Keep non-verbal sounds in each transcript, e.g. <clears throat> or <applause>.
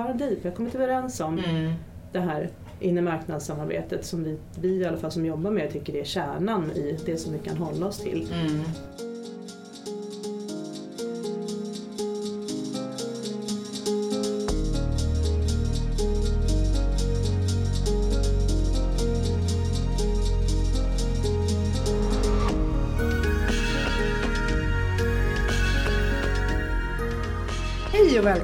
har dit, vi har kommit överens om Mm. det här inre marknadssamarbetet som vi, vi i alla fall som jobbar med tycker är kärnan i det som vi kan hålla oss till. Mm.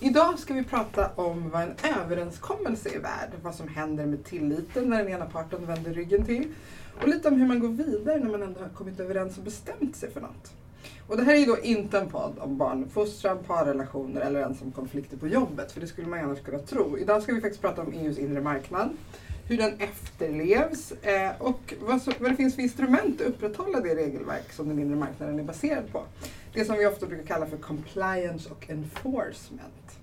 Idag ska vi prata om vad en överenskommelse är värd, vad som händer med tilliten när den ena parten vänder ryggen till och lite om hur man går vidare när man ändå har kommit överens och bestämt sig för något. Och det här är ju då inte en podd om barnfostran, parrelationer eller ens om konflikter på jobbet, för det skulle man annars kunna tro. Idag ska vi faktiskt prata om EUs inre marknad, hur den efterlevs eh, och vad det finns för instrument att upprätthålla det regelverk som den inre marknaden är baserad på. Det som vi ofta brukar kalla för compliance och enforcement.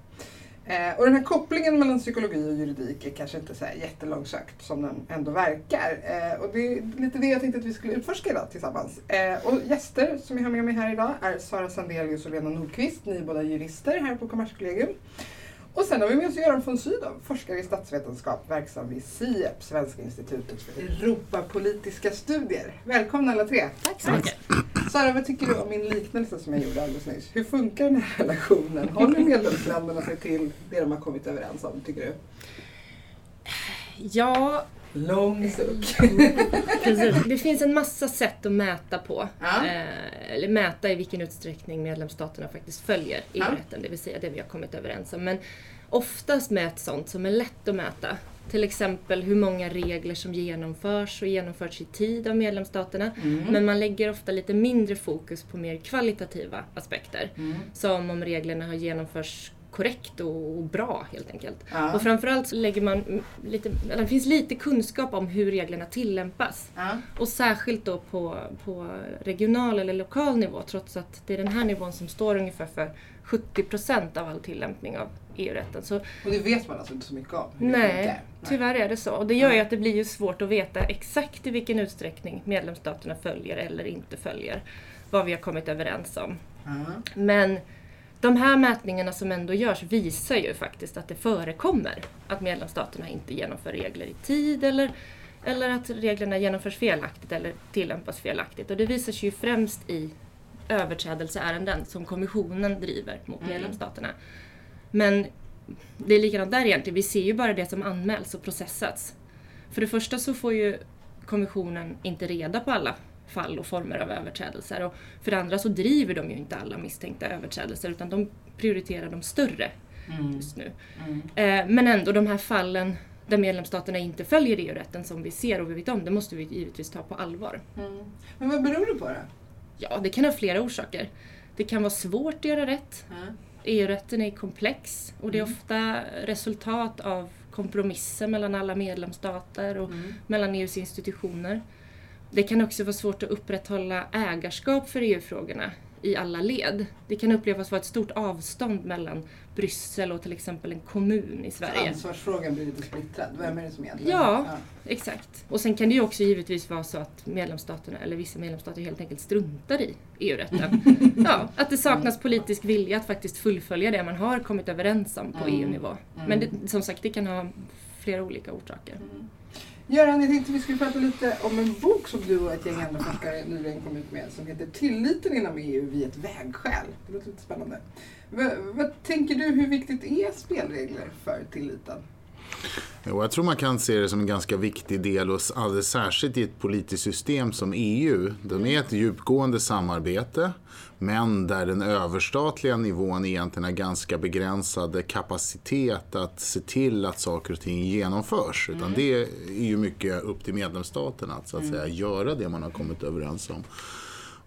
Eh, och den här kopplingen mellan psykologi och juridik är kanske inte så här jättelångsökt som den ändå verkar. Eh, och det är lite det jag tänkte att vi skulle utforska idag tillsammans. Eh, och gäster som jag har med mig här idag är Sara Sandelius och Lena Nordqvist. Ni är båda jurister här på Kommerskollegium. Och sen har vi med oss Göran von Sydow, forskare i statsvetenskap verksam vid SIEP, Svenska institutet för Europapolitiska studier. Välkomna alla tre! Tack så mycket. Sara, vad tycker du om min liknelse som jag gjorde alldeles nyss? Hur funkar den här relationen? Håller medlemsländerna sig till det de har kommit överens om, tycker du? Ja, Lång suck. <laughs> precis. Det finns en massa sätt att mäta på. Ja. Eh, eller mäta i vilken utsträckning medlemsstaterna faktiskt följer Ja. EU-rätten, det vill säga det vi har kommit överens om. Men oftast mäts sånt som är lätt att mäta. Till exempel hur många regler som genomförs och genomförs i tid av medlemsstaterna. Mm. Men man lägger ofta lite mindre fokus på mer kvalitativa aspekter. Mm. Som om reglerna har genomförts korrekt och och bra helt enkelt. Ja. Och framförallt så lägger man mm, lite, eller det finns lite kunskap om hur reglerna tillämpas. Ja. Och särskilt då på, på regional eller lokal nivå trots att det är den här nivån som står ungefär för 70% av all tillämpning av EU-rätten. Så Och det vet man alltså inte så mycket om? Nej, funkar. tyvärr är det så. Och det gör ju att det blir ju svårt att veta exakt i vilken utsträckning medlemsstaterna följer eller inte följer vad vi har kommit överens om. Ja. Men de här mätningarna som ändå görs visar ju faktiskt att det förekommer att medlemsstaterna inte genomför regler i tid eller, eller att reglerna genomförs felaktigt eller tillämpas felaktigt. Och det visar sig ju främst i överträdelseärenden som kommissionen driver mot Mm. medlemsstaterna. Men det är likadant där egentligen, vi ser ju bara det som anmäls och processats. För det första så får ju kommissionen inte reda på alla fall och former av överträdelser. Och för det andra så driver de ju inte alla misstänkta överträdelser utan de prioriterar de större Mm. just nu. Mm. Eh, men ändå de här fallen där medlemsstaterna inte följer EU-rätten som vi ser och vi vet om, det måste vi givetvis ta på allvar. Mm. Men vad beror det på då? Ja, det kan ha flera orsaker. Det kan vara svårt att göra rätt. EU-rätten är komplex och det är Mm. ofta resultat av kompromisser mellan alla medlemsstater och Mm. mellan EUs institutioner. Det kan också vara svårt att upprätthålla ägarskap för EU-frågorna i alla led. Det kan upplevas vara ett stort avstånd mellan Bryssel och till exempel en kommun i Så Sverige. ansvarsfrågan blir lite splittrad. Vem är det som egentligen... Ja. Exakt. Och sen kan det ju också givetvis vara så att medlemsstaterna, eller vissa medlemsstater helt enkelt struntar i EU-rätten. <laughs> ja, att det saknas politisk vilja att faktiskt fullfölja det man har kommit överens om på Mm. EU-nivå. Mm. Men det, som sagt, det kan ha flera olika orsaker. Mm. Göran, jag tänkte vi skulle prata lite om en bok som du och ett gäng andra forskare nyligen kom ut med som heter Tilliten inom EU vid ett vägskäl. Det låter lite spännande. vad, vad tänker du, hur viktigt är spelregler för tilliten? Jo, jag tror man kan se det som en ganska viktig del, och alldeles särskilt i ett politiskt system som EU. De är ett djupgående samarbete, men där den överstatliga nivån egentligen har ganska begränsad kapacitet att se till att saker och ting genomförs. Utan det är ju mycket upp till medlemsstaterna att, så att säga, göra det man har kommit överens om.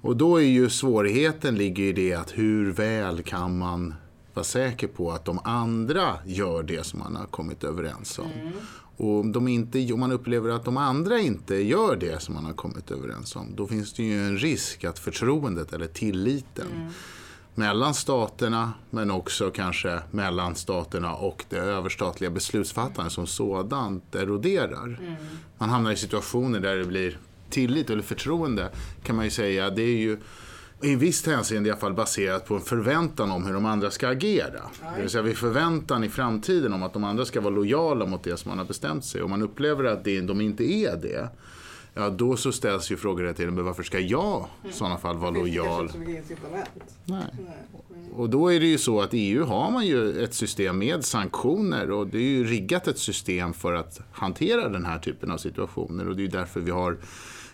Och då är ju svårigheten ligger i det att hur väl kan man vara säker på att de andra gör det som man har kommit överens om. Mm. Och om, de inte, om man upplever att de andra inte gör det som man har kommit överens om, då finns det ju en risk att förtroendet eller tilliten Mm. mellan staterna, men också kanske mellan staterna och det överstatliga beslutsfattandet som sådant eroderar. Mm. Man hamnar i situationer där det blir tillit eller förtroende kan man ju säga. Det är ju i visst hänseende i alla fall baserat på en förväntan om hur de andra ska agera. Det vill säga vid förväntan i framtiden om att de andra ska vara lojala mot det som man har bestämt sig. Om man upplever att det, de inte är det, ja då så ställs ju frågor till men varför ska jag i sådana fall vara lojal? Nej. Mm. Och då är det ju så att i EU har man ju ett system med sanktioner och det är ju riggat ett system för att hantera den här typen av situationer och det är ju därför vi har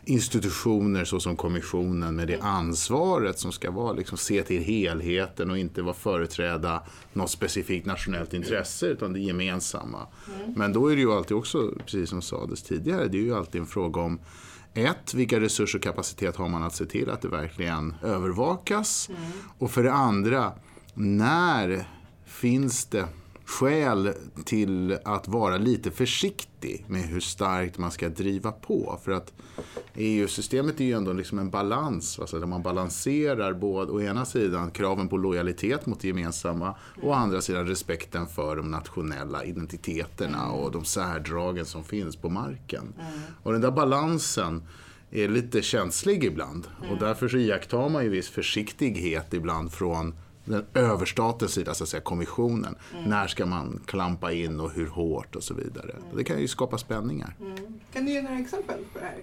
institutioner såsom kommissionen med det ansvaret som ska vara liksom se till helheten och inte vara företräda något specifikt nationellt intresse utan det gemensamma. Men då är det ju alltid också, precis som sades tidigare, det är ju alltid en fråga om ett, vilka resurser och kapacitet har man att se till att det verkligen övervakas? Och för det andra, när finns det skäl till att vara lite försiktig med hur starkt man ska driva på? För att EU-systemet är ju ändå liksom en balans, alltså där man balanserar både å ena sidan kraven på lojalitet mot det gemensamma och å andra sidan respekten för de nationella identiteterna och de särdragen som finns på marken. Och den där balansen är lite känslig ibland och därför så iakttar man ju viss försiktighet ibland från den överstatens sida, så att säga, kommissionen. När ska man klampa in och hur hårt och så vidare. Det kan ju skapa spänningar. Kan du ge några exempel på det här?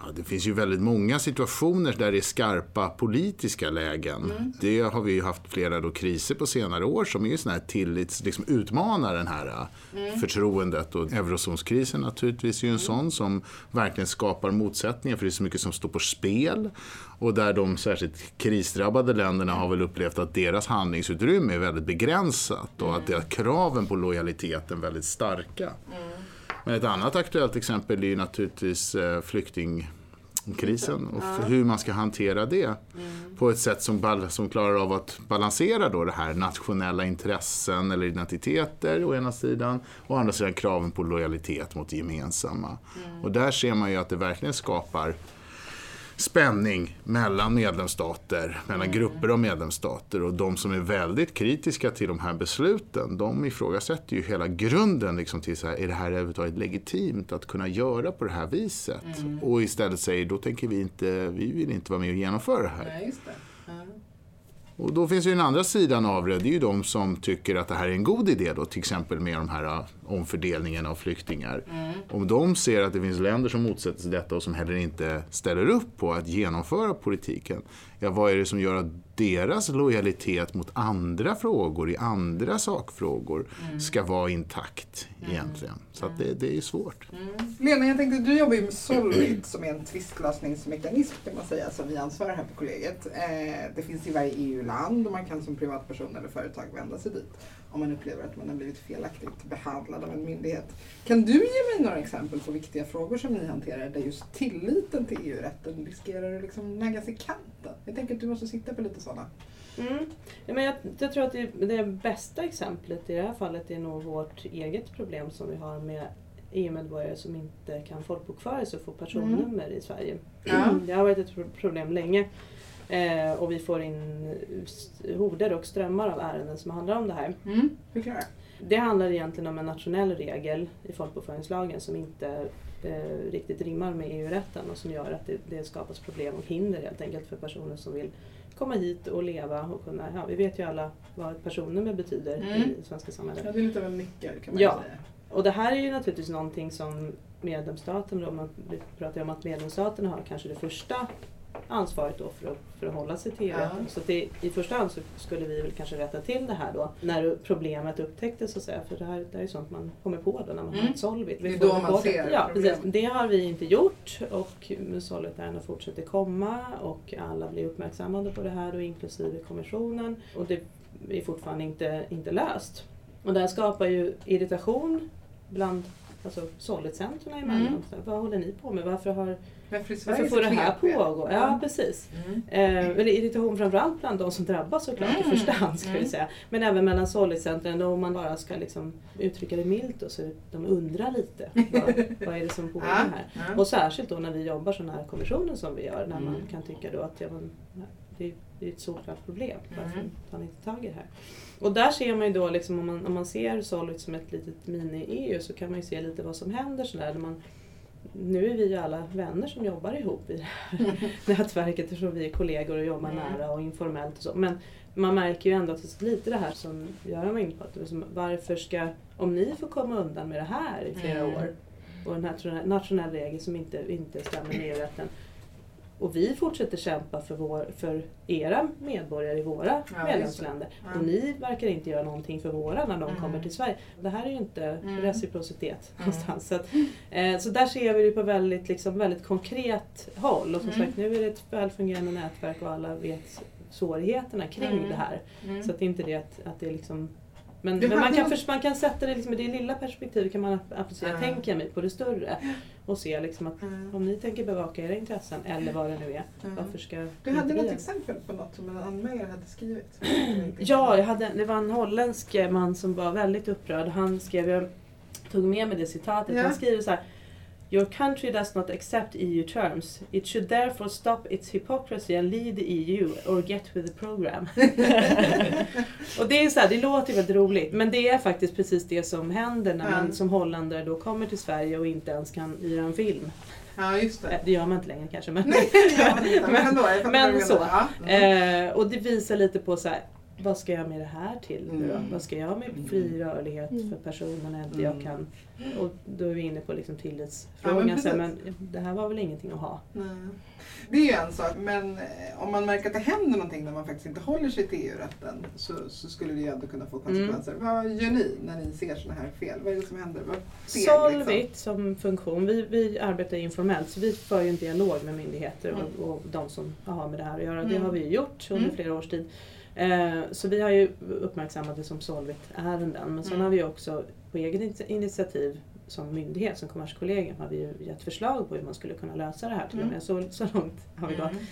Ja, det finns ju väldigt många situationer där det är skarpa politiska lägen. Det har vi ju haft flera då kriser på senare år som är ju sådana här tillits, liksom utmanar den här äh, förtroendet. Och eurozonskrisen naturligtvis är ju en sån som verkligen skapar motsättningar för det är så mycket som står på spel. Och där de särskilt krisdrabbade länderna har väl upplevt att deras handlingsutrymme är väldigt begränsat och att deras kraven på lojaliteten är väldigt starka. Men ett annat aktuellt exempel är ju naturligtvis eh, flyktingkrisen och f- hur man ska hantera det på ett sätt som, som klarar av att balansera då det här nationella intressen eller identiteter å ena sidan och å andra sidan kraven på lojalitet mot det gemensamma. Och där ser man ju att det verkligen skapar spänning mellan medlemsstater, mellan grupper av medlemsstater och de som är väldigt kritiska till de här besluten, de ifrågasätter ju hela grunden liksom till så här, är det här överhuvudtaget legitimt att kunna göra på det här viset? Och istället säger, då tänker vi inte, vi vill inte vara med och genomföra det här. Ja. Och då finns ju den andra sidan av det, det är ju de som tycker att det här är en god idé då, till exempel med de här uh, omfördelningen av flyktingar. Om de ser att det finns länder som motsätter sig detta och som heller inte ställer upp på att genomföra politiken, ja vad är det som gör att deras lojalitet mot andra frågor i andra sakfrågor ska vara intakt egentligen? Så att det, det är svårt. Lena, jag tänkte, du jobbar ju med Solvit som är en tvistlösningsmekanism kan man säga som vi ansvarar här på kollegiet. Eh, det finns i varje EU-land och man kan som privatperson eller företag vända sig dit om man upplever att man har blivit felaktigt behandlad av en myndighet. Kan du ge mig några exempel på viktiga frågor som ni hanterar där just tilliten till EU-rätten riskerar att liksom naggas i kanten? Jag tänker att du måste sitta på lite sådana. Mm. Ja, men jag, jag tror att det, det bästa exemplet i det här fallet är nog vårt eget problem som vi har med EU-medborgare som inte kan folkbokföra sig och få personnummer i Sverige. Ja. Det har varit ett pro- problem länge. Eh, och vi får in s- horder och strömmar av ärenden som handlar om det här. Mm. Förklara. Det handlar egentligen om en nationell regel i folkbokföringslagen som inte eh, riktigt rimmar med EU-rätten och som gör att det, det skapas problem och hinder helt enkelt för personer som vill komma hit och leva och kunna, ja vi vet ju alla vad ett personnummer betyder Mm. i det svenska samhället. Ja, det är lite av en nyckel kan man Ja. säga. Och det här är ju naturligtvis någonting som medlemsstaterna, då, man vi pratar ju om att medlemsstaterna har kanske det första ansvaret då för att, för att hålla sig till Ja. EU-rätten. Så det, i första hand så skulle vi väl kanske rätta till det här då när problemet upptäcktes så att säga. För det här det är ju sånt man kommer på då när man Mm. har ett Solvit. Vi Det är då man ser Ja, problemet. precis. Det har vi inte gjort och Solvit-ärendena fortsätter komma och alla blir uppmärksammade på det här och inklusive kommissionen. Och det är fortfarande inte, inte löst. Och det här skapar ju irritation bland alltså Solidcentren emellan. Mm. Vad håller ni på med? Varför, har, Varför, är Sverige varför får det här pågå? Ja, precis. Mm. Eh, eller irritation framförallt bland de som drabbas såklart i Mm. första hand. Ska vi Mm. säga. Men även mellan Solidcentren om man bara ska liksom uttrycka det milt och så de undrar lite. Vad, <laughs> vad är det som pågår Ja, här? ja. Och särskilt då när vi jobbar så nära kommissionen som vi gör. När man Mm. kan tycka då att ja, men, det, det är ett såklart problem. Varför Mm. tar ni inte tag i det här? Och där ser man ju då, liksom, om, man, om man ser Solid som ett litet mini-EU så kan man ju se lite vad som händer sådär. När man, nu är vi ju alla vänner som jobbar ihop i det här <laughs> nätverket eftersom vi är kollegor och jobbar Mm. nära och informellt och så. Men man märker ju ändå att det är lite det här som Göran var inne på. Att det är som, varför ska, om ni får komma undan med det här i flera Mm. år och en nationell, nationell regel som inte, inte stämmer med EU-rätten och vi fortsätter kämpa för, vår, för era medborgare i våra Ja, medlemsländer Ja. och ni verkar inte göra någonting för våra när de Mm. kommer till Sverige. Det här är ju inte Mm. reciprocitet Mm. någonstans. Så, att, eh, så där ser vi det på väldigt, liksom, väldigt konkret håll. Och som Mm. sagt, nu är det ett välfungerande nätverk och alla vet svårigheterna kring Mm. det här. Mm. Så att det är inte det att, att det är liksom men, men man, kan man kan sätta det liksom, i det lilla perspektivet kan man applicera, Ja. tänker mig, på det större. Och se liksom att Mm. om ni tänker bevaka era intressen, eller vad det nu är, Mm. varför ska Du hade något exempel på något som en anmälare hade skrivit? <clears throat> Ja, jag hade, det var en holländsk man som var väldigt upprörd. Han skrev, jag tog med mig det citatet, Ja. han skriver så här Your country does not accept EU terms. It should therefore stop its hypocrisy and lead the EU or get with the program. <laughs> och det är så här, det låter väldigt roligt men det är faktiskt precis det som händer när man Ja. som holländare då kommer till Sverige och inte ens kan hyra en film. Ja, just det. Eh, Det gör man inte längre kanske men men ändå, jag fattar men vad du så. Ja. Mm. Eh, och det visar lite på så här, vad ska jag med det här till nu då? Mm. Vad ska jag med fri rörlighet Mm. för personer när inte Mm. jag kan? Och då är vi inne på liksom Ja, tillitsfrågan. men så här, precis. men det här var väl ingenting att ha. Nej. Det är ju en sak, men eh, om man märker att det händer någonting när man faktiskt inte håller sig till EU-rätten så, så skulle det ju ändå kunna få konsekvenser. Mm. Vad gör ni när ni ser sådana här fel? Vad är det som händer? Ni, liksom? Solvit som funktion, vi, vi arbetar informellt så vi för ju en dialog med myndigheter och, och de som har med det här att göra. Det Mm. har vi gjort under Mm. flera års tid. Eh, så vi har ju uppmärksammat det som Solvit-ärenden. Men sen Mm. har vi också på eget in- initiativ som myndighet, som Kommerskollegium, har vi ju gett förslag på hur man skulle kunna lösa det här till och med. Så, så långt har vi gått. Mm.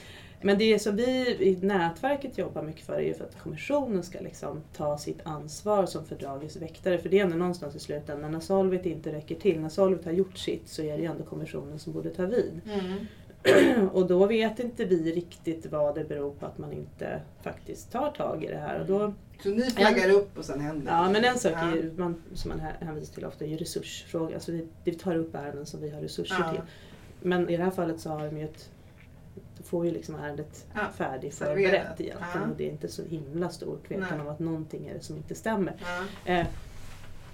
Men det som vi i nätverket jobbar mycket för är ju för att kommissionen ska liksom ta sitt ansvar som fördragets väktare. För det är ändå någonstans i slutändan, när Solvit inte räcker till, när Solvit har gjort sitt så är det ju ändå kommissionen som borde ta vid. Mm. <clears throat> Och då vet inte vi riktigt vad det beror på att man inte faktiskt tar tag i det här. Och då, Så ni flaggar upp och sen händer ja, men en sak Ja. är man, som man hänvisar till ofta är ju resursfrågan. Alltså vi, vi tar upp ärenden som vi har resurser Ja. till. Men i det här fallet så har de ju ett får ju liksom ärendet Ja, färdigförberett egentligen Ja. och det är inte så himla stor tvekan om att någonting är det som inte stämmer. Ja. Eh,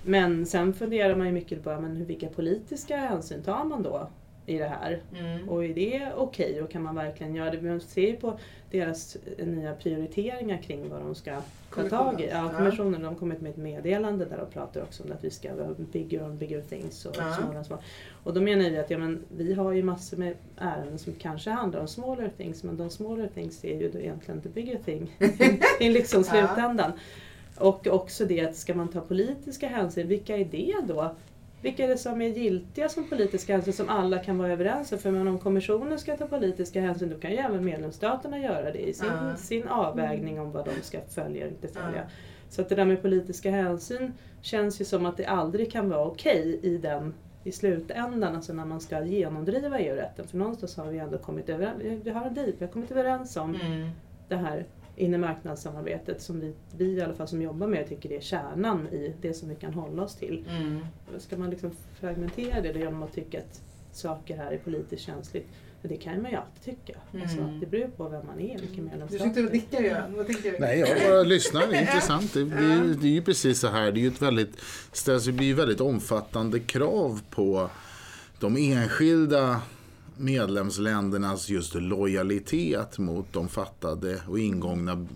men sen funderar man ju mycket på men vilka politiska hänsyn tar man då i det här? Mm. Och är det okej och kan man verkligen göra det? Man ser ju på deras eh, nya prioriteringar kring vad de ska ta tag i. Ja, Ja. kommissionen de har kommit med ett meddelande där de pratar också om att vi ska vara bigger on bigger things och Ja. smaller small. Och då menar vi att ja, men, vi har ju massor med ärenden som kanske handlar om smaller things men de smaller things är ju då egentligen the bigger thing <laughs> i liksom Ja. slutändan. Och också det att ska man ta politiska hänsyn, vilka är det då? Vilka är det som är giltiga som politiska hänsyn som alla kan vara överens om? För men om kommissionen ska ta politiska hänsyn då kan ju även medlemsstaterna göra det i sin, Ja. sin avvägning om vad de ska följa och inte följa. Ja. Så att det där med politiska hänsyn känns ju som att det aldrig kan vara okej i den i slutändan, alltså när man ska genomdriva EU-rätten. För någonstans har vi ändå kommit överens, vi har en deal, vi har kommit överens om Mm. det här inre marknadssamarbetet som vi, vi i alla fall som jobbar med tycker det är kärnan i det som vi kan hålla oss till. Mm. Ska man liksom fragmentera det genom att tycka att saker här är politiskt känsligt? Det kan man ju alltid tycka. Alltså, Mm. det beror på vem man är, vilken Du medlemsstat. sitter och nickar Göran. Du? Nej, jag bara <laughs> lyssnar. Det är intressant. Det, det, är, ju- det är ju precis så här. Det är ju ett väldigt, ställs, det blir ju väldigt omfattande krav på de enskilda medlemsländernas just lojalitet mot de fattade och ingångna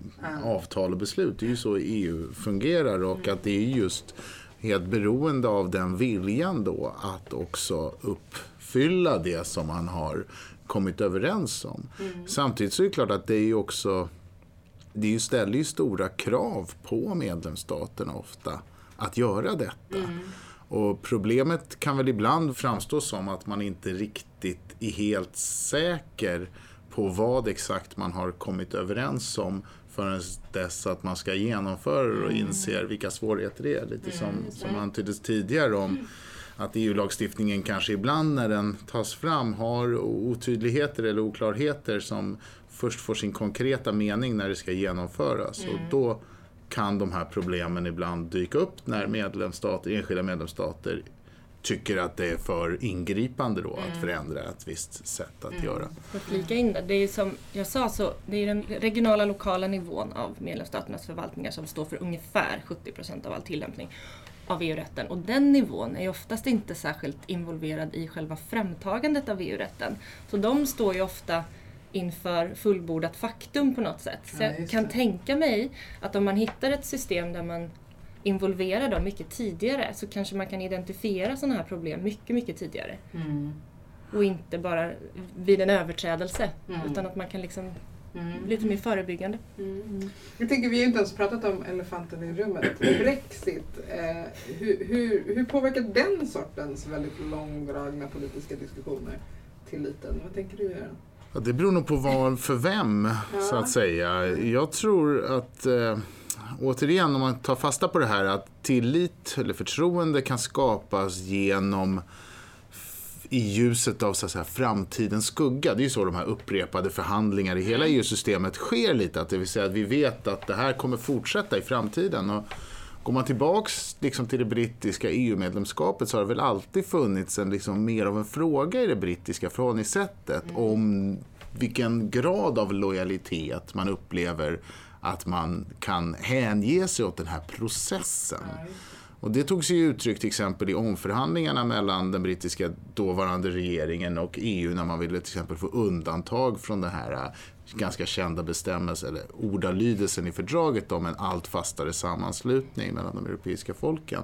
avtal och beslut. Det är ju så EU fungerar och att det är just helt beroende av den viljan då att också uppfylla det som man har kommit överens om. Samtidigt så är det klart att det är ju också det ställer ju stora krav på medlemsstaterna ofta att göra detta. Och problemet kan väl ibland framstå som att man inte riktigt är helt säker på vad exakt man har kommit överens om förrän dess att man ska genomföra det och Mm. inser vilka svårigheter det är. Lite som, som antyddes tidigare om att EU-lagstiftningen kanske ibland när den tas fram har otydligheter eller oklarheter som först får sin konkreta mening när det ska genomföras. Och då kan de här problemen ibland dyka upp när medlemsstater, enskilda medlemsstater tycker att det är för ingripande då att förändra ett visst sätt att göra. För att flika in där, det är ju som jag sa så, det är den regionala lokala nivån av medlemsstaternas förvaltningar som står för ungefär 70 procent av all tillämpning av EU-rätten. Och den nivån är oftast inte särskilt involverad i själva framtagandet av EU-rätten. Så de står ju ofta inför fullbordat faktum på något sätt. Så Ja, jag kan tänka mig att om man hittar ett system där man involverar dem mycket tidigare så kanske man kan identifiera sådana här problem mycket, mycket tidigare. Mm. Och inte bara vid en överträdelse. Mm. Utan att man kan liksom Mm. bli lite mer förebyggande. Jag tänker, vi har ju inte ens pratat om elefanten i rummet. Brexit, eh, hur, hur, hur påverkar den sortens väldigt långdragna politiska diskussioner tilliten? Vad tänker du göra? Ja, det beror nog på vad för vem, så att säga. Jag tror att, eh, återigen om man tar fasta på det här, att tillit eller förtroende kan skapas genom i ljuset av så att säga, framtidens skugga. Det är ju så de här upprepade förhandlingar i hela EU-systemet sker lite. Att det vill säga att vi vet att det här kommer fortsätta i framtiden. Och går man tillbaks liksom, till det brittiska EU-medlemskapet så har det väl alltid funnits en, liksom, mer av en fråga i det brittiska förhållningssättet om vilken grad av lojalitet man upplever att man kan hänge sig åt den här processen. Och det tog sig uttryck till exempel i omförhandlingarna mellan den brittiska dåvarande regeringen och EU när man ville till exempel få undantag från den här äh, ganska kända bestämmelsen, eller ordalydelsen i fördraget om en allt fastare sammanslutning mellan de europeiska folken.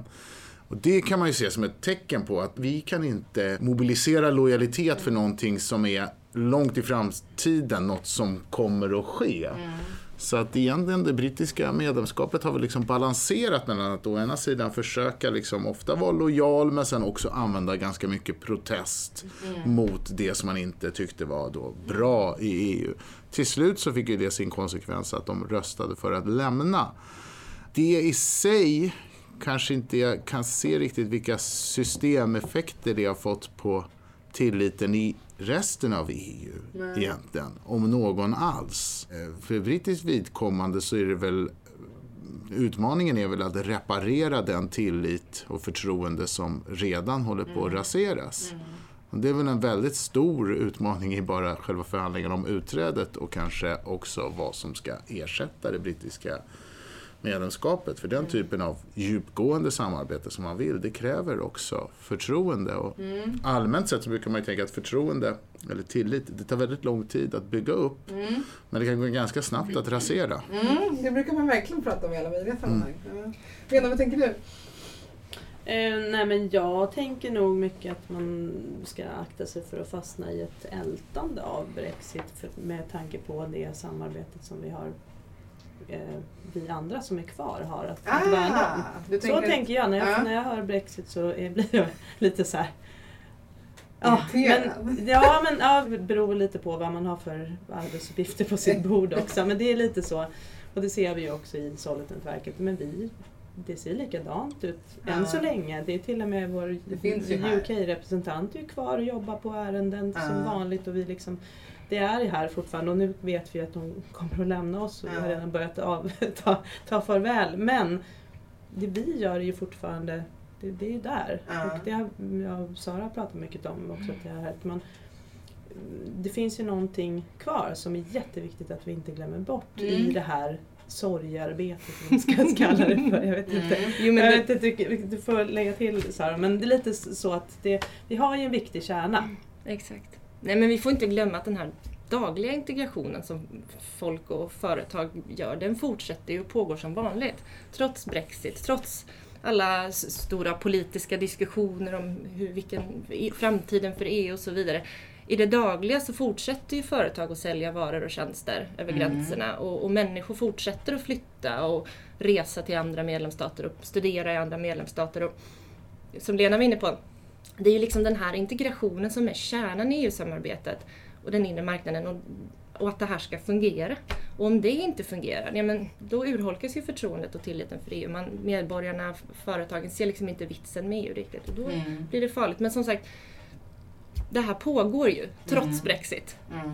Och det kan man ju se som ett tecken på att vi kan inte mobilisera lojalitet för någonting som är långt i framtiden, något som kommer att ske. Mm. Så att egentligen det brittiska medlemskapet har väl liksom balanserat mellan att å ena sidan försöka liksom ofta vara lojal men sen också använda ganska mycket protest mot det som man inte tyckte var då bra i EU. Till slut så fick ju det sin konsekvens att de röstade för att lämna. Det i sig kanske inte jag kan se riktigt vilka systemeffekter det har fått på tilliten i resten av EU egentligen, om någon alls. Eh, För brittiskt vidkommande så är det väl Utmaningen är väl att reparera den tillit och förtroende som redan håller på att raseras. Och Det är väl en väldigt stor utmaning i bara själva förhandlingen om utträdet och kanske också vad som ska ersätta det brittiska medlemskapet. För den typen av djupgående samarbete som man vill, det kräver också förtroende. Och Allmänt sett så brukar man ju tänka att förtroende, eller tillit, det tar väldigt lång tid att bygga upp. Men det kan gå ganska snabbt att rasera. Mm, det brukar man verkligen prata om i alla möjliga sammanhang. Ja. Lena, vad tänker du? Eh, nej men jag tänker nog mycket att man ska akta sig för att fastna i ett ältande av Brexit för, med tanke på det samarbetet som vi har eh, vi andra som är kvar har att, att värna om. Ah, Så tänker, tänker jag. När, jag. Ja. när jag hör Brexit så är, <laughs> blir jag lite så här. Ja, men, ja, men ja, det beror lite på vad man har för arbetsuppgifter på sitt <laughs> bord också. Men det är lite så. Och det ser vi ju också i Solidnätverket. Men vi, det ser likadant ut än Ja. så länge. Det är till och med vår. UK-representant är kvar och jobbar på ärenden som Ja. vanligt. Och vi liksom, det är här fortfarande och nu vet vi att de kommer att lämna oss och vi har redan börjat av, <laughs> ta, ta farväl. Men det vi gör är ju fortfarande, det, det är ju där. Ja. Och det har jag och Sara pratat mycket om också. Att det, här, att man, det finns ju någonting kvar som är jätteviktigt att vi inte glömmer bort i Mm. det här sorgearbetet, vad man ska <laughs> kalla det för. Jag vet inte. Mm. Jo, men jag vet inte, du, du får lägga till Sara, men det är lite så att det, vi har ju en viktig kärna. exakt. Nej men vi får inte glömma att den här dagliga integrationen som folk och företag gör, den fortsätter ju och pågår som vanligt. Trots Brexit, trots alla stora politiska diskussioner om hur, vilken, framtiden för EU och så vidare. I det dagliga så fortsätter ju företag att sälja varor och tjänster över Mm. gränserna och, och människor fortsätter att flytta och resa till andra medlemsstater och studera i andra medlemsstater. Och som Lena var inne på, det är ju liksom den här integrationen som är kärnan i EU-samarbetet och den inre marknaden och, och, att det här ska fungera. Och om det inte fungerar, ja, men då urholkas ju förtroendet och tilliten för EU. Man, medborgarna, företagen ser liksom inte vitsen med EU riktigt och då Mm. blir det farligt. Men som sagt, det här pågår ju trots Mm. Brexit. Mm.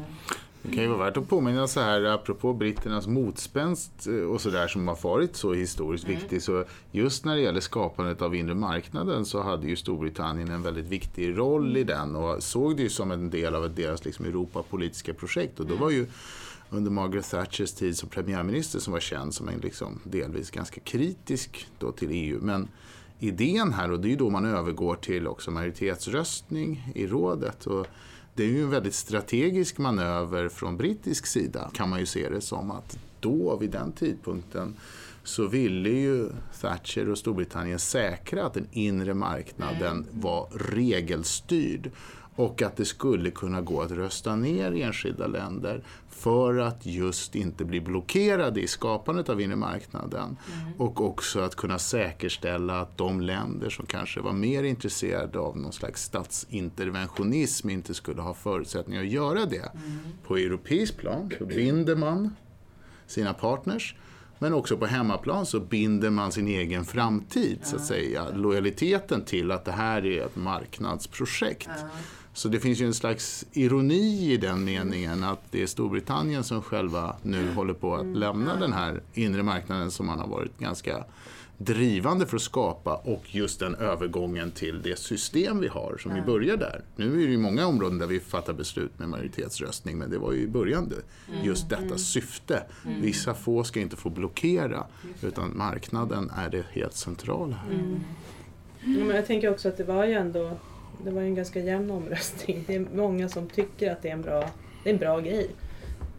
Det kan ju vara värt att påminna så här apropå britternas motspänst eh, och sådär som har varit så historiskt Mm. viktig. Så just när det gäller skapandet av inre marknaden så hade ju Storbritannien en väldigt viktig roll i den och såg det ju som en del av deras liksom Europapolitiska projekt. Och då var ju under Margaret Thatchers tid som premiärminister som var känd som en liksom delvis ganska kritisk då till EU. Men idén här, och det är ju då man övergår till också majoritetsröstning i rådet. Och det är ju en väldigt strategisk manöver från brittisk sida kan man ju se det som att då vid den tidpunkten så ville ju Thatcher och Storbritannien säkra att den inre marknaden var regelstyrd och att det skulle kunna gå att rösta ner enskilda länder för att just inte bli blockerade i skapandet av inre marknaden. Och också att kunna säkerställa att de länder som kanske var mer intresserade av någon slags statsinterventionism inte skulle ha förutsättningar att göra det. På europeisk plan så binder man sina partners men också på hemmaplan så binder man sin egen framtid, så att säga. Lojaliteten till att det här är ett marknadsprojekt. Ja. Så det finns ju en slags ironi i den meningen att det är Storbritannien som själva nu håller på att lämna den här inre marknaden som man har varit ganska drivande för att skapa och just den övergången till det system vi har som vi börjar där. Nu är det ju många områden där vi fattar beslut med majoritetsröstning men det var ju i början det, just detta syfte. Vissa få ska inte få blockera utan marknaden är det helt centrala här. Ja, men jag tänker också att det var ju ändå det var ju en ganska jämn omröstning. Det är många som tycker att det är en bra, det är en bra grej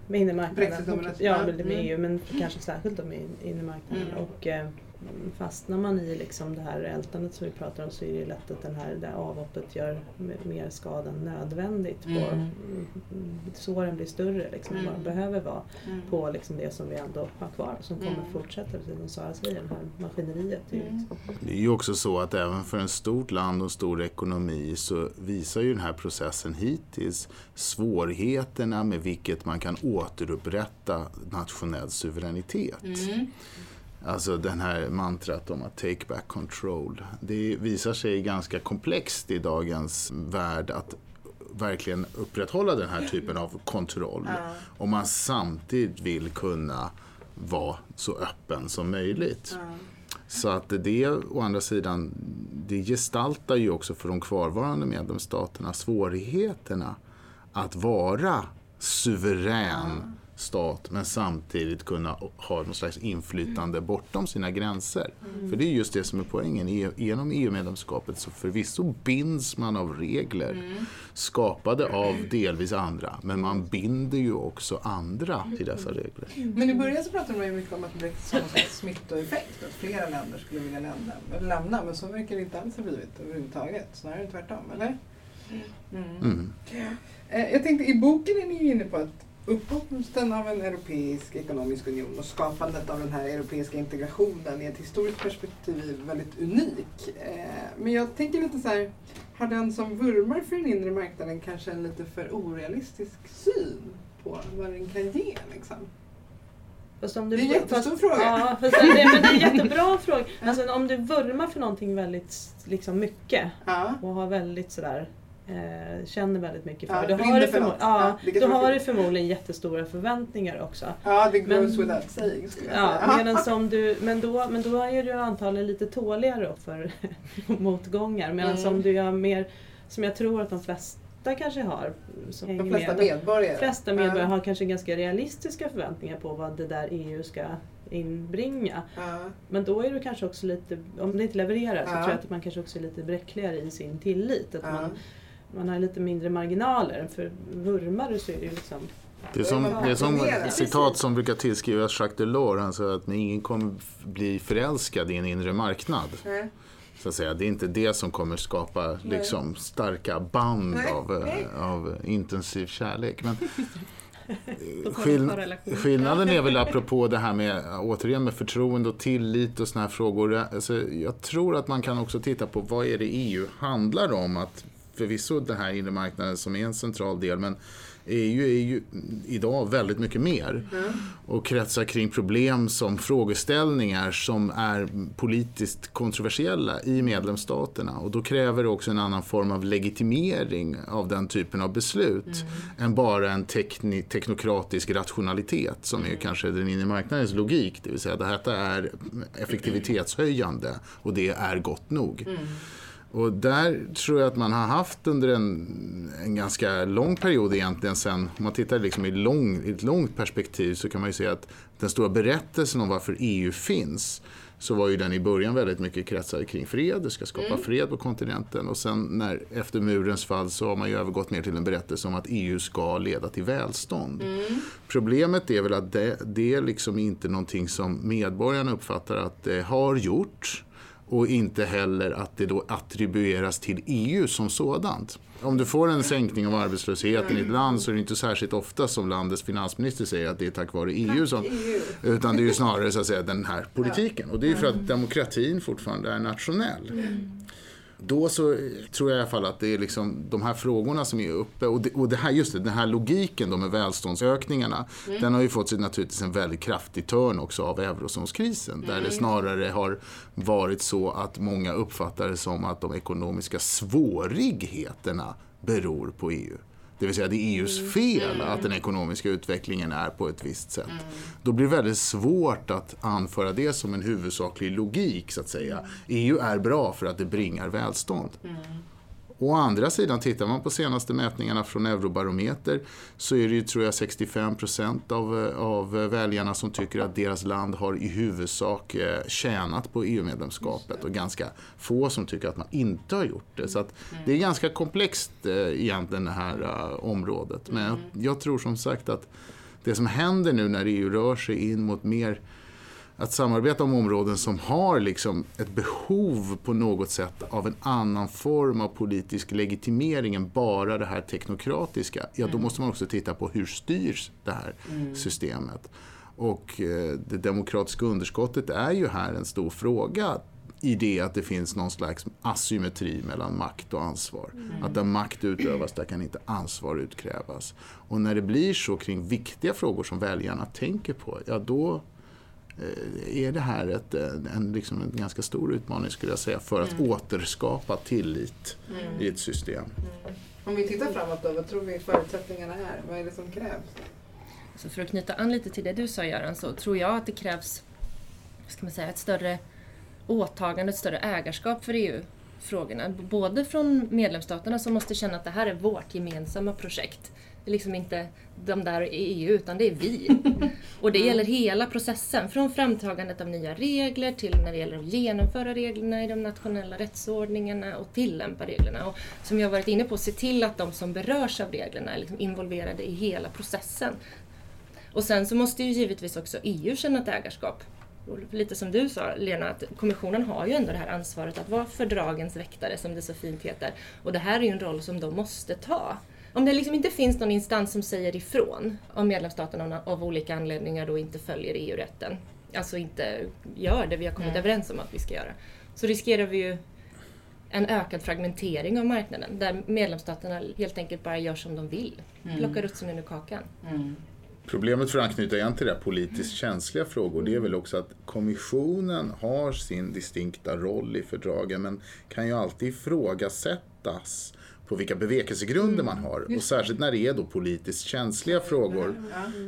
med inre marknaden. Ja, med, Mm. EU men kanske särskilt med inre marknaden. Mm. Och eh, fastnar man i liksom det här ältandet som vi pratar om så är det ju lätt att den här, det här avhoppet gör mer skada än nödvändigt. På, Mm. mm, såren blir större liksom, än vad de Mm. behöver vara Mm. på liksom det som vi ändå har kvar som kommer Mm. fortsätta, precis som Sara säger, det här maskineriet. ju Mm. liksom- Det är ju också så att även för en stort land och stor ekonomi så visar ju den här processen hittills svårigheterna med vilket man kan återupprätta nationell suveränitet. Alltså den här mantrat om att take back control. Det visar sig ganska komplext i dagens värld att verkligen upprätthålla den här typen av kontroll. Ja. Om man samtidigt vill kunna vara så öppen som möjligt. Ja. Så att det å andra sidan, det gestaltar ju också för de kvarvarande medlemsstaterna svårigheterna att vara suverän stat men samtidigt kunna ha någon slags inflytande bortom sina gränser. För det är just det som är poängen. E- Genom EU-medlemskapet så förvisso binds man av regler skapade av delvis andra men man binder ju också andra till dessa regler. Men i början så pratade man ju mycket om att Brexit som en slags smittoeffekt, att flera länder skulle vilja lämna, lämna men så verkar det inte alls ha blivit överhuvudtaget. Snarare tvärtom, eller? Mm. Mm. Eh, Jag tänkte, i boken är ni ju inne på att uppkomsten av en europeisk ekonomisk union och skapandet av den här europeiska integrationen i ett historiskt perspektiv väldigt unik. Eh, Men jag tänker lite så här, har den som vurmar för den inre marknaden kanske en lite för orealistisk syn på vad den kan ge? Liksom? Fast om Det är en jättestor fast, fråga. Ja, fast det, men det är en <laughs> jättebra fråga. Alltså, om du vurmar för någonting väldigt liksom, mycket Ja. och har väldigt sådär eh, känner väldigt mycket för Ja, det. Brinner har, du för något. ja, Ja, var har du förmodligen jättestora förväntningar också. ja, det goes Men- without saying skulle jag Ja, säga. medan <laughs> som du, men, då, men då är du antagligen lite tåligare för <laughs> motgångar. Medan Mm. som du är mer, som jag tror att de flesta kanske har, som De flesta med, medborgare. de flesta medborgare har kanske ganska realistiska förväntningar på vad det där EU ska inbringa. Ja. Men då är du kanske också lite, om det inte levererar så tror jag att man kanske också är lite bräckligare i sin tillit. Att man, man har lite mindre marginaler. För vurmar du så är det ju liksom Det är som, det är som citat som brukar tillskrivas Jacques Delors. Han säger att ingen kommer bli förälskad i en inre marknad. Nej. Så att säga. Det är inte det som kommer skapa liksom, starka band Nej, av, nej. eh, av intensiv kärlek. Men <laughs> Skill skillnaden är väl apropå det här med, återigen med förtroende och tillit och såna här frågor. Alltså, jag tror att man kan också titta på vad är det EU handlar om. Att förvisso den här inre marknaden som är en central del men EU är ju idag väldigt mycket mer mm. och kretsar kring problem som frågeställningar som är politiskt kontroversiella i medlemsstaterna. Och då kräver det också en annan form av legitimering av den typen av beslut mm. än bara en teknokratisk rationalitet som är mm. kanske den inre marknadens logik. Det vill säga att detta är effektivitetshöjande och det är gott nog. Och där tror jag att man har haft under en, en ganska lång period egentligen sen, om man tittar liksom i, lång, i ett långt perspektiv så kan man ju säga att den stora berättelsen om varför EU finns så var ju den i början väldigt mycket kretsad kring fred, det ska skapa mm. fred på kontinenten och sen när, efter murens fall så har man ju övergått mer till en berättelse om att EU ska leda till välstånd. Mm. Problemet är väl att det, det är liksom inte någonting som medborgarna uppfattar att det har gjort och inte heller att det då attribueras till EU som sådant. Om du får en sänkning av arbetslösheten i ett land så är det inte särskilt ofta som landets finansminister säger att det är tack vare EU. Som, utan det är ju snarare så att säga den här <laughs> politiken. Och det är för att demokratin fortfarande är nationell. Då så tror jag i alla fall att det är liksom de här frågorna som är uppe och det, och det här, just det, den här logiken då med välståndsökningarna mm. den har ju fått sig naturligtvis en väldigt kraftig törn också av eurozonskrisen mm. där det snarare har varit så att många uppfattar det som att de ekonomiska svårigheterna beror på EU. Det vill säga det är EUs mm. fel att den ekonomiska utvecklingen är på ett visst sätt. Mm. Då blir det väldigt svårt att anföra det som en huvudsaklig logik så att säga. EU är bra för att det bringar välstånd. Mm. Å andra sidan, tittar man på senaste mätningarna från Eurobarometer så är det ju, tror jag, 65 procent av, av väljarna som tycker att deras land har i huvudsak eh, tjänat på EU-medlemskapet och ganska få som tycker att man inte har gjort det. Så det är ganska komplext eh, egentligen det här uh, området. Men jag, jag tror som sagt att det som händer nu när EU rör sig in mot mer att samarbeta om områden som har liksom ett behov på något sätt av en annan form av politisk legitimering än bara det här teknokratiska, ja då mm. måste man också titta på hur styrs det här mm. systemet. Och eh, det demokratiska underskottet är ju här en stor fråga i det att det finns någon slags asymmetri mellan makt och ansvar. Mm. Att där makt utövas, där kan inte ansvar utkrävas. Och när det blir så kring viktiga frågor som väljarna tänker på, ja då är det här ett, eh, en, liksom en ganska stor utmaning skulle jag säga för att mm. återskapa tillit mm. i ett system. Mm. Om vi tittar framåt då, vad tror vi förutsättningarna är? Vad är det som krävs? Så för att knyta an lite till det du sa Göran, så tror jag att det krävs ska man säga, ett större åtagande, ett större ägarskap för EU-frågorna. Både från medlemsstaterna som måste känna att det här är vårt gemensamma projekt det är liksom inte de där i EU, utan det är vi. <laughs> Och det gäller hela processen, från framtagandet av nya regler till när det gäller att genomföra reglerna i de nationella rättsordningarna och tillämpa reglerna. Och som jag varit inne på, se till att de som berörs av reglerna är liksom involverade i hela processen. Och sen så måste ju givetvis också EU känna ett ägarskap. Lite som du sa Lena, att kommissionen har ju ändå det här ansvaret att vara fördragens väktare som det så fint heter. Och det här är ju en roll som de måste ta om det liksom inte finns någon instans som säger ifrån om medlemsstaterna av olika anledningar då inte följer EU-rätten, alltså inte gör det vi har kommit mm. överens om att vi ska göra, så riskerar vi ju en ökad fragmentering av marknaden där medlemsstaterna helt enkelt bara gör som de vill, mm. plockar russinen ur kakan. Mm. Problemet för att anknyta igen till det politiskt känsliga frågor, det är väl också att kommissionen har sin distinkta roll i fördragen men kan ju alltid ifrågasättas på vilka bevekelsegrunder man mm. har. Och särskilt när det är då politiskt känsliga frågor.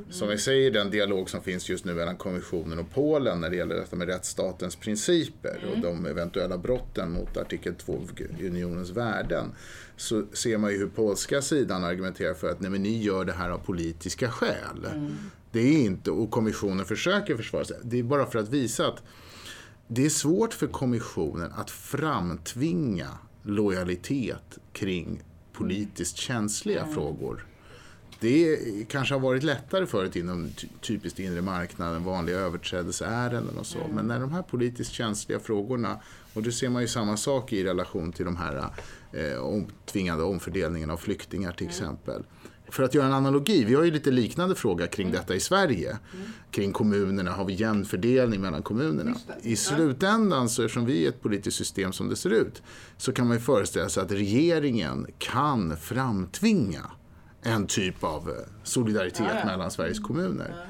Som vi säger den dialog som finns just nu mellan kommissionen och Polen när det gäller detta med rättsstatens principer och mm. de eventuella brotten mot artikel 2 av unionens värden. Så ser man ju hur polska sidan argumenterar för att nej, men ni gör det här av politiska skäl. Mm. Det är inte, och kommissionen försöker försvara sig. Det är bara för att visa att det är svårt för kommissionen att framtvinga lojalitet kring politiskt känsliga mm. frågor. Det kanske har varit lättare förut inom typiskt inre marknaden, vanliga överträdelseärenden och så. Mm. Men när de här politiskt känsliga frågorna, och det ser man ju samma sak i relation till de här eh, om, tvingande omfördelningen av flyktingar till mm. exempel. För att göra en analogi, vi har ju lite liknande fråga kring detta i Sverige. Mm. Kring kommunerna, har vi jämn fördelning mellan kommunerna? I slutändan, så eftersom vi är ett politiskt system som det ser ut, så kan man ju föreställa sig att regeringen kan framtvinga en typ av eh, solidaritet Ja, ja. mellan Sveriges kommuner.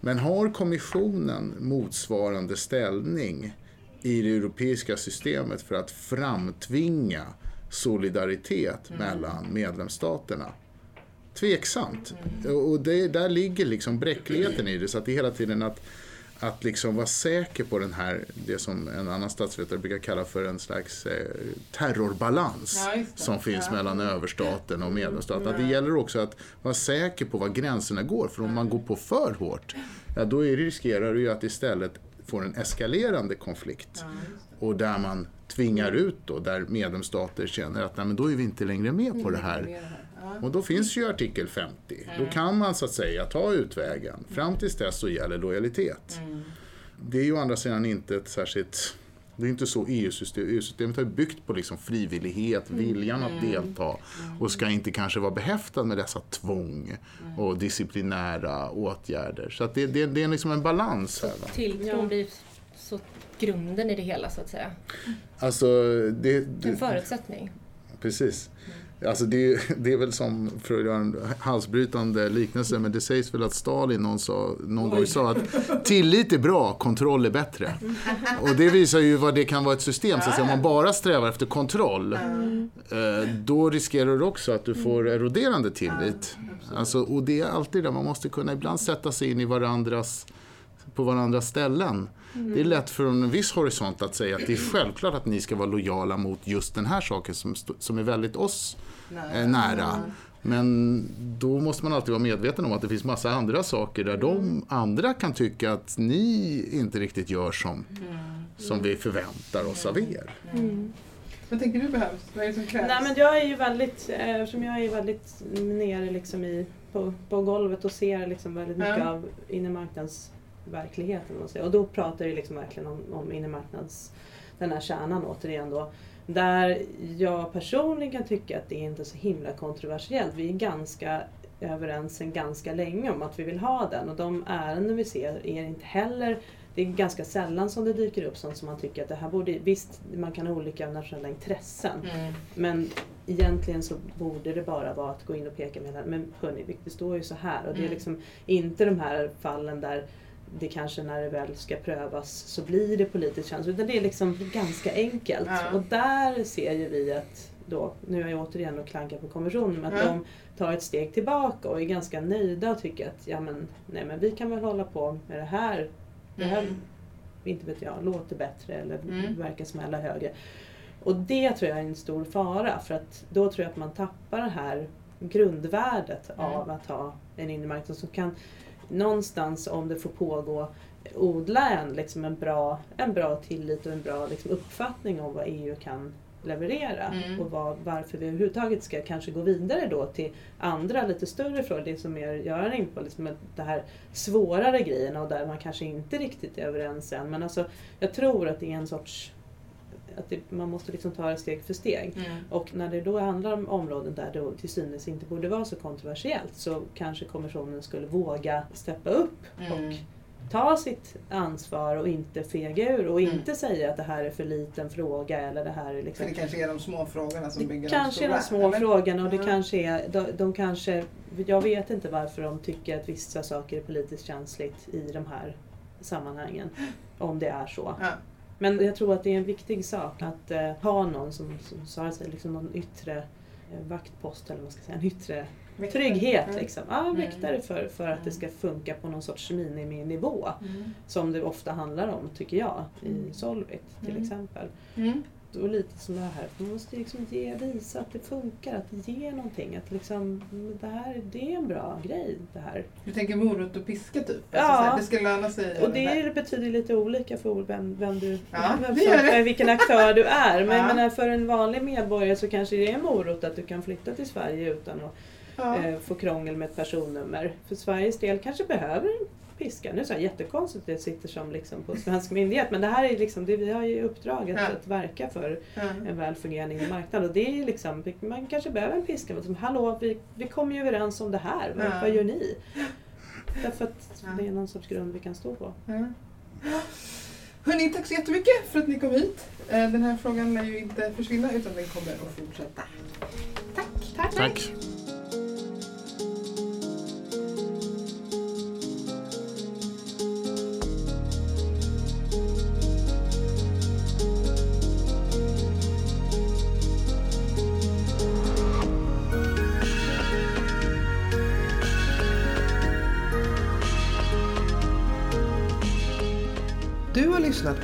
Men har kommissionen motsvarande ställning i det europeiska systemet för att framtvinga solidaritet mellan medlemsstaterna? Tveksamt. Och det, där ligger liksom bräckligheten i det. Så att det är hela tiden att, att liksom vara säker på den här, det som en annan statsvetare brukar kalla för en slags eh, terrorbalans Ja, som finns Ja. mellan överstaten och medlemsstaten. Att det gäller också att vara säker på var gränserna går. För om man går på för hårt, ja, då riskerar du ju att istället få en eskalerande konflikt. Ja. Och där man tvingar ut då, där medlemsstater känner att nej, men då är vi inte längre med på det här. Och då finns ju artikel 50. Då kan man så att säga ta utvägen. Fram tills dess så gäller lojalitet. Det är ju å andra sidan inte ett särskilt... Det är inte så EU-systemet EU-systemet har byggt på liksom frivillighet, viljan att delta och ska inte kanske vara behäftad med dessa tvång och disciplinära åtgärder. Så att det, det, det är liksom en balans här. Va? Tilltron blir så grunden i det hela så att säga. Alltså, det, En förutsättning. Precis. Alltså det, <laughs> det är väl som, för att göra en halsbrytande liknelse, men det sägs väl att Stalin någon, sa, någon gång sa att tillit är bra, kontroll är bättre. Och det visar ju vad det kan vara ett system. Så att säga, om man bara strävar efter kontroll, eh, då riskerar du också att du får eroderande tillit. Alltså, och det är alltid det, man måste kunna ibland sätta sig in i varandras på varandras ställen. Det är lätt från en viss horisont att säga att det är självklart att ni ska vara lojala mot just den här saken som, som är väldigt oss eh, nära. Men då måste man alltid vara medveten om att det finns massa andra saker där de andra kan tycka att ni inte riktigt gör som, som vi förväntar oss av er. Vad tänker du behövs? Vad är det som krävs? Nej men jag är ju väldigt, eh, eftersom jag är väldigt nere liksom i, på, på golvet och ser liksom väldigt mycket Ja. av inremarknadsverkligheten. Och, så. och då pratar jag liksom verkligen om, om inremarknads, den här kärnan återigen då. Där jag personligen kan tycka att det är inte är så himla kontroversiellt. Vi är ganska överens sedan ganska länge om att vi vill ha den och de ärenden vi ser är inte heller det är ganska sällan som det dyker upp sånt som man tycker att det här borde, visst man kan ha olika nationella intressen Mm. men egentligen så borde det bara vara att gå in och peka med. Men hörni, det står ju så här. Och det är Mm. liksom inte de här fallen där det kanske när det väl ska prövas så blir det politiskt känsligt. Utan det är liksom ganska enkelt. Ja. Och där ser ju vi att då, nu är jag återigen och klankar på kommissionen, men att Ja. de tar ett steg tillbaka och är ganska nöjda och tycker att ja men, nej men vi kan väl hålla på med det här. Det här Mm. inte vet jag, låter bättre eller Mm. verkar smälla högre. Och det tror jag är en stor fara för att då tror jag att man tappar det här grundvärdet Mm. av att ha en inre marknad som kan någonstans om det får pågå odla en, liksom en, bra, en bra tillit och en bra liksom, uppfattning om vad EU kan leverera Mm. och vad, varför vi överhuvudtaget ska kanske gå vidare då till andra lite större frågor, det som är Göran in på, liksom det här svårare grejerna och där man kanske inte riktigt är överens än. Men alltså, jag tror att det är en sorts att det, man måste liksom ta det steg för steg. Mm. Och när det då handlar om områden där det till synes inte borde vara så kontroversiellt så kanske kommissionen skulle våga steppa upp Mm. och ta sitt ansvar och inte fega ur och Mm. inte säga att det här är för liten fråga eller det här är liksom det kanske är de små frågorna som bygger det kanske är de de små eller? frågorna och det kanske är, de, de kanske, jag vet inte varför de tycker att vissa saker är politiskt känsligt i de här sammanhangen. Om det är så. Ja. Men jag tror att det är en viktig sak att eh, ha någon som, som sa sig, liksom någon yttre eh, vaktpost eller vad man ska säga, en yttre Väktare. trygghet. Mm. Liksom. Ja, Mm. väktare för, för att det ska funka på någon sorts miniminivå. Mm. Som det ofta handlar om, tycker jag, Mm. i Solvit till Mm. exempel. Och lite som det här, man måste liksom ge, visa att det funkar, att ge någonting. Att liksom, det här det är en bra grej det här. Du tänker morot och piska typ? Ja. Alltså, så här, det ska löna sig. Och det är- betyder lite olika för vem, vem du, Ja, vem, det det. vilken aktör du är. Men Ja. menar, för en vanlig medborgare så kanske det är morot att du kan flytta till Sverige utan att ja. eh, få krångel med ett personnummer. För Sveriges del kanske behöver piska. Nu jag jättekonstigt att det sitter som liksom på svensk myndighet men det här är liksom, det, vi har ju uppdraget Ja. att verka för Ja. en väl fungerande marknad och det är liksom, man kanske behöver en piska. Liksom, Hallå, vi, vi kom ju överens om det här, vad, Ja. vad gör ni? Därför att Ja. det är någon sorts grund vi kan stå på. Ja. Hörni, tack så jättemycket för att ni kom hit. Eh, Den här frågan lär ju inte försvinna utan den kommer att fortsätta. Tack! Tack. Du